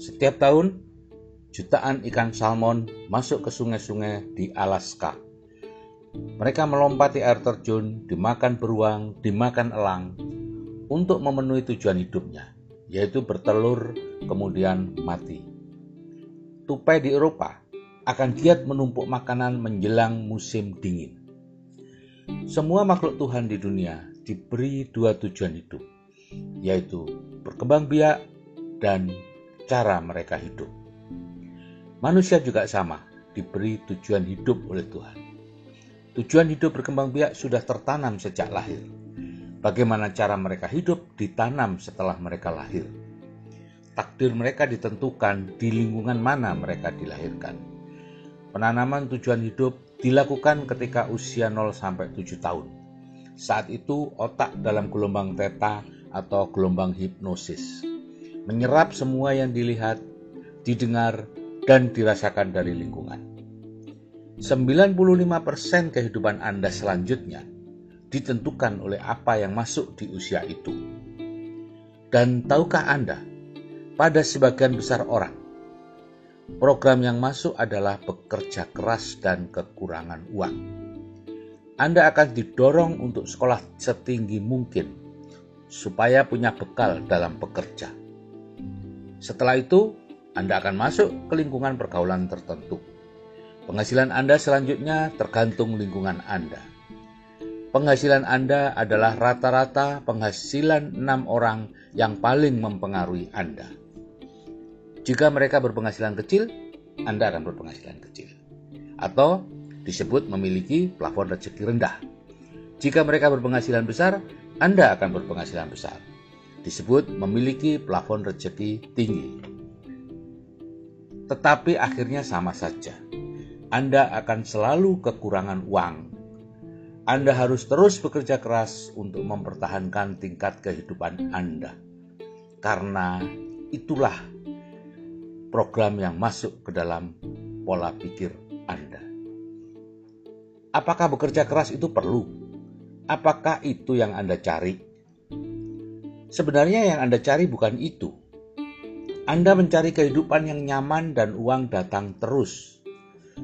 Setiap tahun, jutaan ikan salmon masuk ke sungai-sungai di Alaska. Mereka melompati air terjun, dimakan beruang, dimakan elang, untuk memenuhi tujuan hidupnya, yaitu bertelur kemudian mati. Tupai di Eropa akan giat menumpuk makanan menjelang musim dingin. Semua makhluk Tuhan di dunia diberi dua tujuan hidup, yaitu berkembang biak dan cara mereka hidup. Manusia juga sama, diberi tujuan hidup oleh Tuhan. Tujuan hidup berkembang biak sudah tertanam sejak lahir. Bagaimana cara mereka hidup ditanam setelah mereka lahir. Takdir mereka ditentukan di lingkungan mana mereka dilahirkan. Penanaman tujuan hidup dilakukan ketika usia 0 sampai 7 tahun. Saat itu otak dalam gelombang teta atau gelombang hipnosis menyerap semua yang dilihat, didengar, dan dirasakan dari lingkungan. 95% kehidupan Anda selanjutnya ditentukan oleh apa yang masuk di usia itu. Dan tahukah Anda, pada sebagian besar orang, program yang masuk adalah bekerja keras dan kekurangan uang. Anda akan didorong untuk sekolah setinggi mungkin supaya punya bekal dalam bekerja. Setelah itu, Anda akan masuk ke lingkungan pergaulan tertentu. Penghasilan Anda selanjutnya tergantung lingkungan Anda. Penghasilan Anda adalah rata-rata penghasilan enam orang yang paling mempengaruhi Anda. Jika mereka berpenghasilan kecil, Anda akan berpenghasilan kecil. Atau disebut memiliki plafon rezeki rendah. Jika mereka berpenghasilan besar, Anda akan berpenghasilan besar disebut memiliki plafon rezeki tinggi. Tetapi akhirnya sama saja. Anda akan selalu kekurangan uang. Anda harus terus bekerja keras untuk mempertahankan tingkat kehidupan Anda. Karena itulah program yang masuk ke dalam pola pikir Anda. Apakah bekerja keras itu perlu? Apakah itu yang Anda cari? Sebenarnya yang Anda cari bukan itu. Anda mencari kehidupan yang nyaman dan uang datang terus,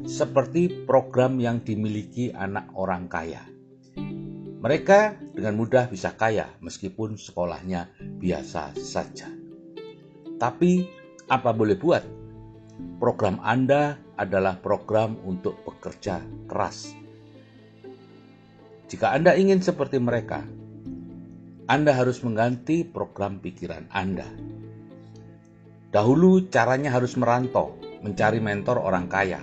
seperti program yang dimiliki anak orang kaya. Mereka dengan mudah bisa kaya meskipun sekolahnya biasa saja. Tapi apa boleh buat? Program Anda adalah program untuk bekerja keras. Jika Anda ingin seperti mereka, anda harus mengganti program pikiran Anda. Dahulu caranya harus merantau, mencari mentor orang kaya.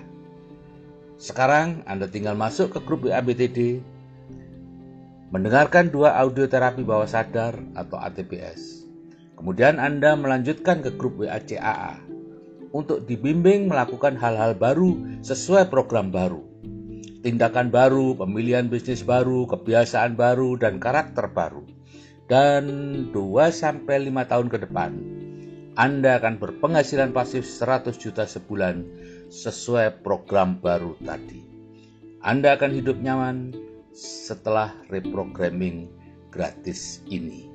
Sekarang Anda tinggal masuk ke grup WABTD, mendengarkan dua audio terapi bawah sadar atau ATPS. Kemudian Anda melanjutkan ke grup WACAA untuk dibimbing melakukan hal-hal baru sesuai program baru. Tindakan baru, pemilihan bisnis baru, kebiasaan baru, dan karakter baru dan 2 sampai 5 tahun ke depan Anda akan berpenghasilan pasif 100 juta sebulan sesuai program baru tadi. Anda akan hidup nyaman setelah reprogramming gratis ini.